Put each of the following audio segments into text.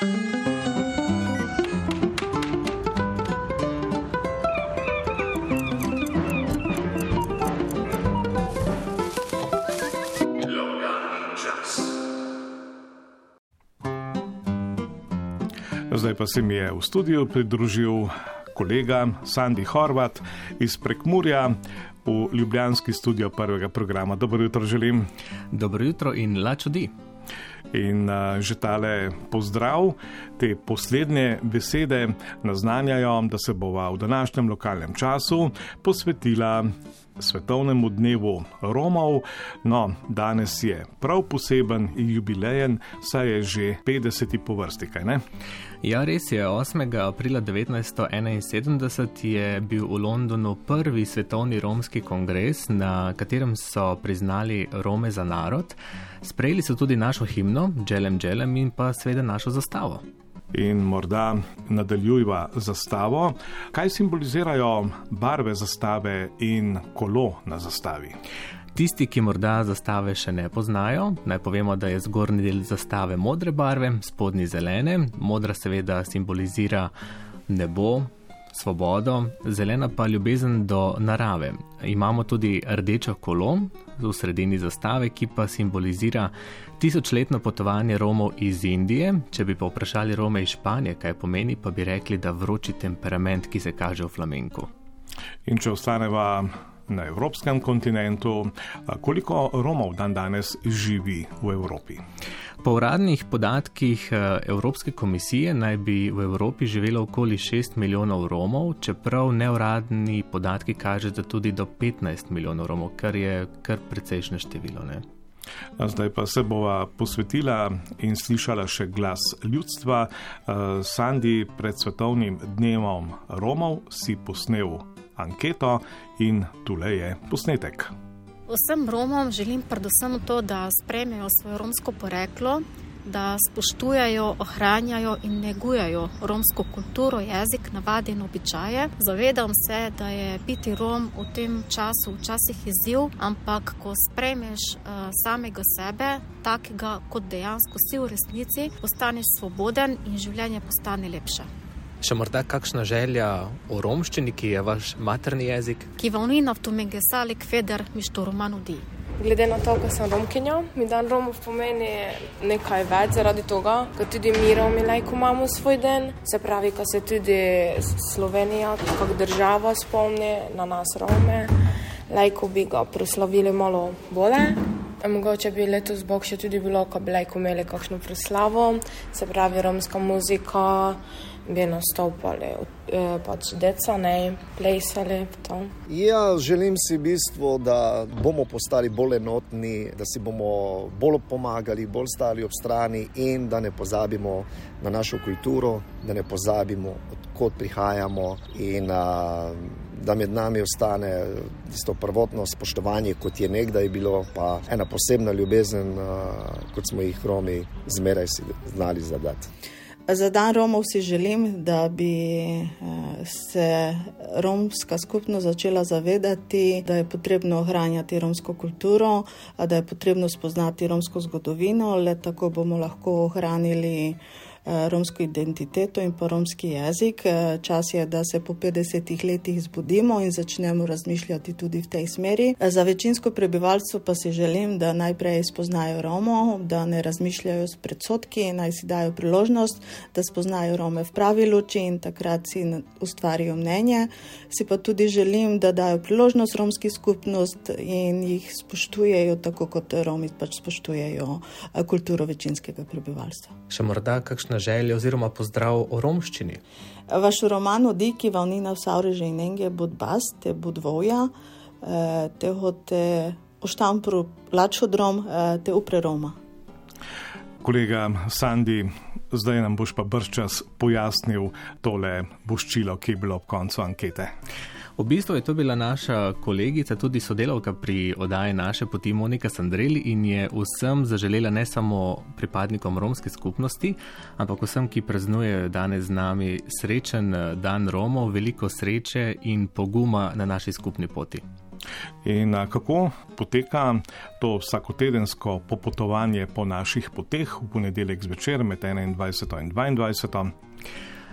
Zdaj pa se mi je v studiu pridružil kolega Sandy Horvat iz Prekmurja v Ljubljanski studio prvega programa. Dobro jutro želim. Dobro jutro in lačudi. In uh, že tale pozdrav, te poslednje besede naznanjajo, da se bova v današnjem lokalnem času posvetila svetovnemu dnevu Romov. No, danes je prav poseben jubilejen, saj je že 50. po vrsti, kaj ne? Ja, res je. 8. aprila 1971 je bil v Londonu prvi svetovni romski kongres, na katerem so priznali Rome za narod. Sprejeli so tudi našo himno, Dželem Dželem in pa seveda našo zastavo in morda nadaljujva zastavo. Kaj simbolizirajo barve zastave in kolo na zastavi? Tisti, ki morda zastave še ne poznajo, naj povemo, da je zgornji del zastave modre barve, spodnji zelene. Modra seveda simbolizira nebo, svobodo, zelena pa ljubezen do narave. Imamo tudi rdečo kolo v sredini zastave, ki pa simbolizira tisočletno potovanje Romov iz Indije. Če bi pa vprašali Rome iz Španije, kaj pomeni, pa bi rekli, da vroči temperament, ki se kaže v flamenku. In če ostaneva na evropskem kontinentu, koliko Romov dan danes živi v Evropi? Po uradnih podatkih eh, Evropske komisije naj bi v Evropi živelo okoli 6 milijonov Romov, čeprav neuradni podatki kažejo, da tudi do 15 milijonov Romov, kar je kar precejšnje število. Ne? Zdaj pa se bova posvetila in slišala še glas ljudstva. Eh, Sandi, pred svetovnim dnevom Romov si posnel anketo in tule je posnetek. Vsem Romom želim predvsem to, da sprejmejo svoje romsko poreklo, da spoštujajo, ohranjajo in negujajo romsko kulturo, jezik, navade in običaje. Zavedam se, da je biti Rom v tem času včasih izziv, ampak ko sprejmeš uh, samega sebe, takega kot dejansko si v resnici, postaneš svoboden in življenje postane lepše. Še morda kakšna želja o romščini, ki je vaš materni jezik? Glede na to, da sem romkinja, mi dan Romov pomeni nekaj več zaradi tega, ker tudi mi Romi lajko imamo svoj den. Se pravi, da se tudi Slovenija kot država spomni na nas Rome, lajko bi ga proslavili malo bolje. Mogoče bi letos Bog še tudi bilo, ko bi lajko imeli kakšno proslavo, se pravi romska muzika bi nastopali, eh, pač deca ne plesali. Ja, želim si v bistvu, da bomo postali bolj enotni, da si bomo bolj pomagali, bolj stali ob strani in da ne pozabimo na našo kulturo, da ne pozabimo, odkot prihajamo in a, da med nami ostane tisto prvotno spoštovanje, kot je nekdaj bilo, pa ena posebna ljubezen, a, kot smo jih Romi zmeraj znali zadati. Za dan Romov si želim, da bi eh, se romska skupnost začela zavedati, da je potrebno ohranjati romsko kulturo, da je potrebno spoznati romsko zgodovino, le tako bomo lahko ohranili. Eh, romsko identiteto in pa romski jezik. Eh, čas je, da se po 50 letih zbudimo in začnemo razmišljati tudi v tej smeri. Eh, za večinsko prebivalstvo pa si želim, da najprej spoznajo Romo, da ne razmišljajo s predsotki, naj si dajo priložnost, da spoznajo Rome v pravi luči in takrat si ustvarijo mnenje. Si pa tudi želim, da dajo priložnost romski skupnost in jih spoštujejo tako, kot Romi pač spoštujejo kulturo večinskega prebivalstva. Še morda kakšna želja oziroma pozdrav o romščini. Vaš roman o Diki, Valnina, Savreže in Enge, bud bas, te bud voja, eh, te hote oštampru lačodrom, eh, te upre Roma. Kolega Sandi, zdaj nam boš pa brščas pojasnil tole boščilo, ki je bilo ob koncu ankete. V bistvu je to bila naša kolegica, tudi sodelavka pri oddaji naše poti Monika Sandreli in je vsem zaželela ne samo pripadnikom romske skupnosti, ampak vsem, ki praznujejo danes z nami srečen dan Romov, veliko sreče in poguma na naši skupni poti. In kako poteka to vsakotedensko popotovanje po naših poteh v ponedeljek zvečer med 21 in 22?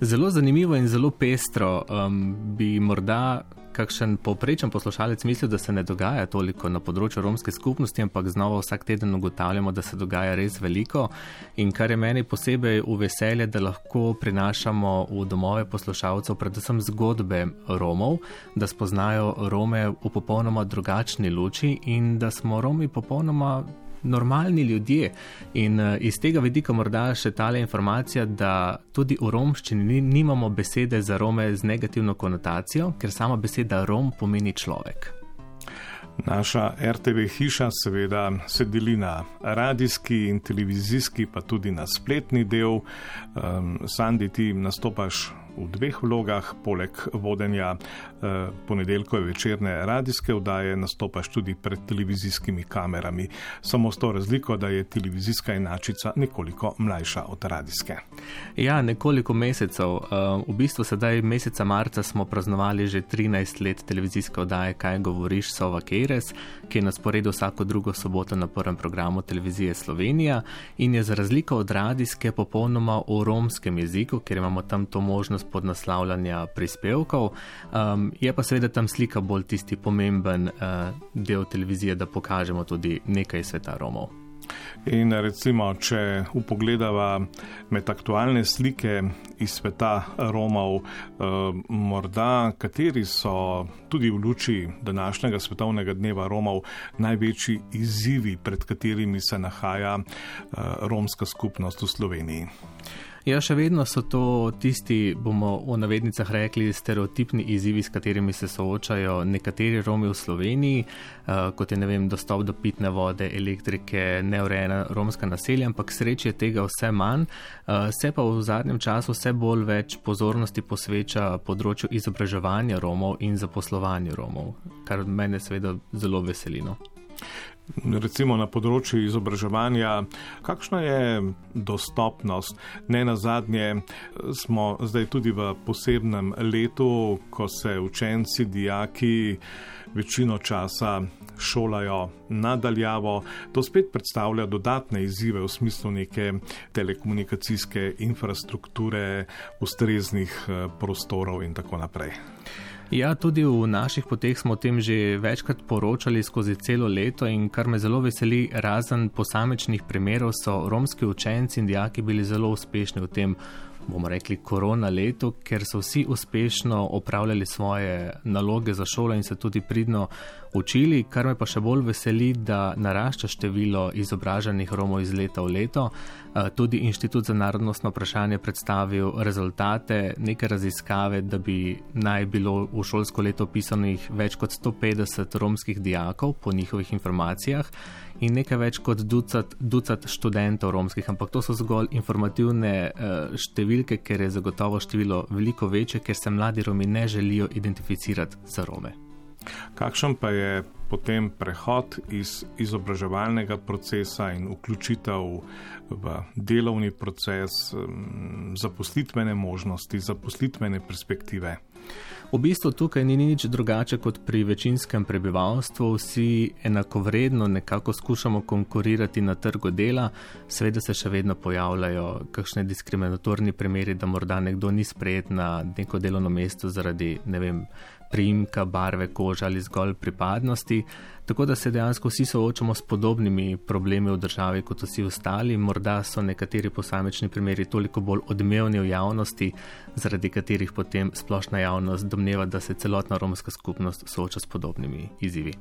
Zelo zanimivo in zelo pestro. Um, bi morda kakšen povprečen poslušalec mislil, da se ne dogaja toliko na področju romske skupnosti, ampak znova vsak teden ugotavljamo, da se dogaja res veliko. In kar je meni posebej v veselje, da lahko prinašamo v domove poslušalcev predvsem zgodbe Romov, da spoznajo Rome v popolnoma drugačni luči in da smo Romi popolnoma normalni ljudje. In uh, iz tega vidika morda še tale informacija, da tudi v romščini nimamo besede za Rome z negativno konotacijo, ker sama beseda Rom pomeni človek. Naša RTV hiša seveda se deli na radijski in televizijski, pa tudi na spletni del. Um, Sandi, ti nastopaš v dveh vlogah, poleg vodenja eh, ponedeljkove večerne radijske vdaje, nastopaš tudi pred televizijskimi kamerami. Samo s to razliko, da je televizijska enačica nekoliko mlajša od radijske. Ja, nekoliko mesecev. Eh, v bistvu sedaj meseca marca smo praznovali že 13 let televizijske vdaje, kaj govoriš, Sova Keres, ki je na sporedu vsako drugo soboto na prvem programu televizije Slovenija in je za razliko od radijske popolnoma v romskem jeziku, ker imamo tam to možnost podnaslavljanja prispevkov. Um, je pa seveda tam slika bolj tisti pomemben uh, del televizije, da pokažemo tudi nekaj sveta Romov. In recimo, če upogledava med aktualne slike iz sveta Romov, eh, morda kateri so tudi v luči današnjega svetovnega dneva Romov največji izzivi, pred katerimi se nahaja eh, romska skupnost v Sloveniji. Ja, še vedno so to tisti, bomo v navednicah rekli, stereotipni izzivi, s katerimi se soočajo nekateri Romi v Sloveniji, uh, kot je vem, dostop do pitne vode, elektrike, neurejena romska naselja, ampak sreče je tega vse manj. Uh, se pa v zadnjem času vse bolj več pozornosti posveča področju izobraževanja Romov in zaposlovanja Romov, kar mene seveda zelo veselino recimo na področju izobraževanja, kakšna je dostopnost. Ne na zadnje smo zdaj tudi v posebnem letu, ko se učenci, dijaki večino časa šolajo nadaljavo. To spet predstavlja dodatne izzive v smislu neke telekomunikacijske infrastrukture, ustreznih eh, prostorov in tako naprej. Ja, tudi v naših poteh smo o tem že večkrat poročali skozi celo leto in kar me zelo veseli, razen posamečnih primerov, so romski učenci in dijaki bili zelo uspešni v tem, bomo rekli, korona letu, ker so vsi uspešno opravljali svoje naloge za šolo in se tudi pridno učili, kar me pa še bolj veseli, da narašča število izobraženih Romov iz leta v leto. Eh, tudi Inštitut za narodnostno vprašanje predstavil rezultate neke raziskave, da bi naj bilo v šolsko leto pisanih več kot 150 romskih dijakov po njihovih informacijah in nekaj več kot ducat, ducat študentov romskih, ampak to so zgolj informativne uh, številke, ker je zagotovo število veliko večje, ker se mladi Romi ne želijo identificirati za Rome. Kakšen pa je potem prehod iz izobraževalnega procesa in vključitev v delovni proces, zaposlitvene možnosti, zaposlitvene perspektive? V bistvu tukaj ni nič drugače kot pri večinskem prebivalstvu. Vsi enakovredno nekako skušamo konkurirati na trgu dela, seveda se še vedno pojavljajo kakšne diskriminatorni primeri, da morda nekdo ni sprejet na neko delovno mesto zaradi, ne vem, priimka, barve kože ali zgolj pripadnosti. Tako da se dejansko vsi soočamo s podobnimi problemi v državi kot vsi ostali. Morda so nekateri posamični primeri toliko bolj odmevni v javnosti, zaradi katerih potem splošna javnost domneva, da se celotna romska skupnost sooča s podobnimi izzivi.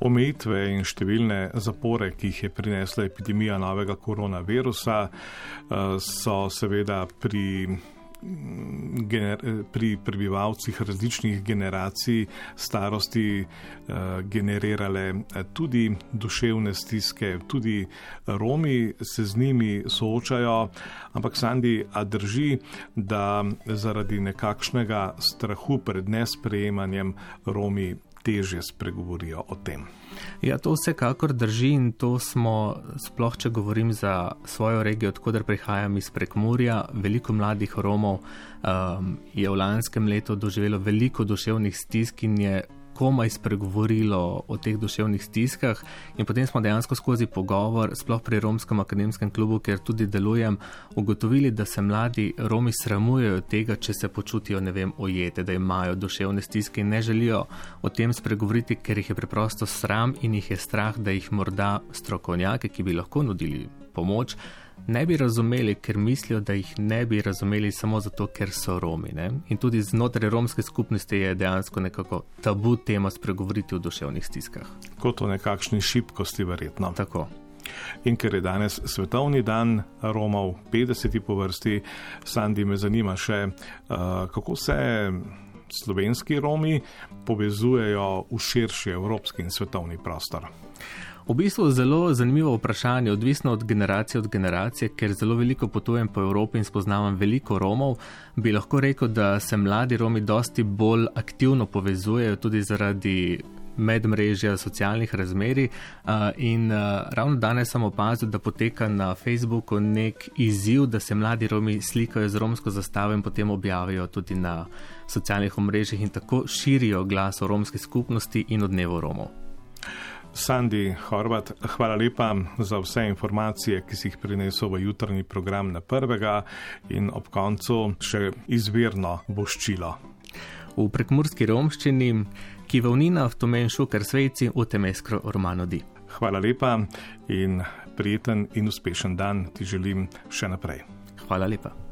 Omejitve in številne zapore, ki jih je prinesla epidemija novega koronavirusa, eh, so seveda pri gener, pri prebivalcih različnih generacij starosti eh, generirale eh, tudi duševne stiske, tudi Romi se z njimi soočajo, ampak Sandi, a drži, da zaradi nekakšnega strahu pred nesprejemanjem Romi teže spregovorijo o tem. Ja, to vsekakor drži in to smo, sploh če govorim za svojo regijo, odkuder prihajam iz Prekmurja, veliko mladih Romov um, je v lanskem letu doživelo veliko duševnih stisk in je komaj spregovorilo o teh duševnih stiskah. In potem smo dejansko skozi pogovor, sploh pri Romskem akademskem klubu, kjer tudi delujem, ugotovili, da se mladi Romi sramujejo tega, če se počutijo, ne vem, ojete, da imajo duševne stiske in ne želijo o tem spregovoriti, ker jih je preprosto sram in jih je strah, da jih morda strokovnjaki, ki bi lahko nudili pomoč, ne bi razumeli, ker mislijo, da jih ne bi razumeli samo zato, ker so Romi. Ne? In tudi znotraj romske skupnosti je dejansko nekako tabu tema spregovoriti o duševnih stiskah. Kot o nekakšni šibkosti, verjetno. Tako. In ker je danes svetovni dan Romov, 50. po vrsti, Sandi me zanima še, uh, kako se slovenski Romi povezujejo v širši evropski in svetovni prostor. V bistvu je zelo zanimivo vprašanje, odvisno od generacije od generacije, ker zelo veliko potujem po Evropi in spoznavam veliko Romov. Bi lahko rekel, da se mladi Romi dosti bolj aktivno povezujejo tudi zaradi medmrežja socialnih razmeri. In ravno danes sem opazil, da poteka na Facebooku nek izziv, da se mladi Romi slikajo z romsko zastavo in potem objavijo tudi na socialnih omrežjih in tako širijo glas o romski skupnosti in o dnevu Romov. Sandi Horvat, hvala lepa za vse informacije, ki si jih prinesel v jutrni program na prvega in ob koncu še izvirno boščilo. V prekmurski romščini, ki vavnina v tomen šukar svejci v temeskro romano di. Hvala lepa in prijeten in uspešen dan ti želim še naprej. Hvala lepa.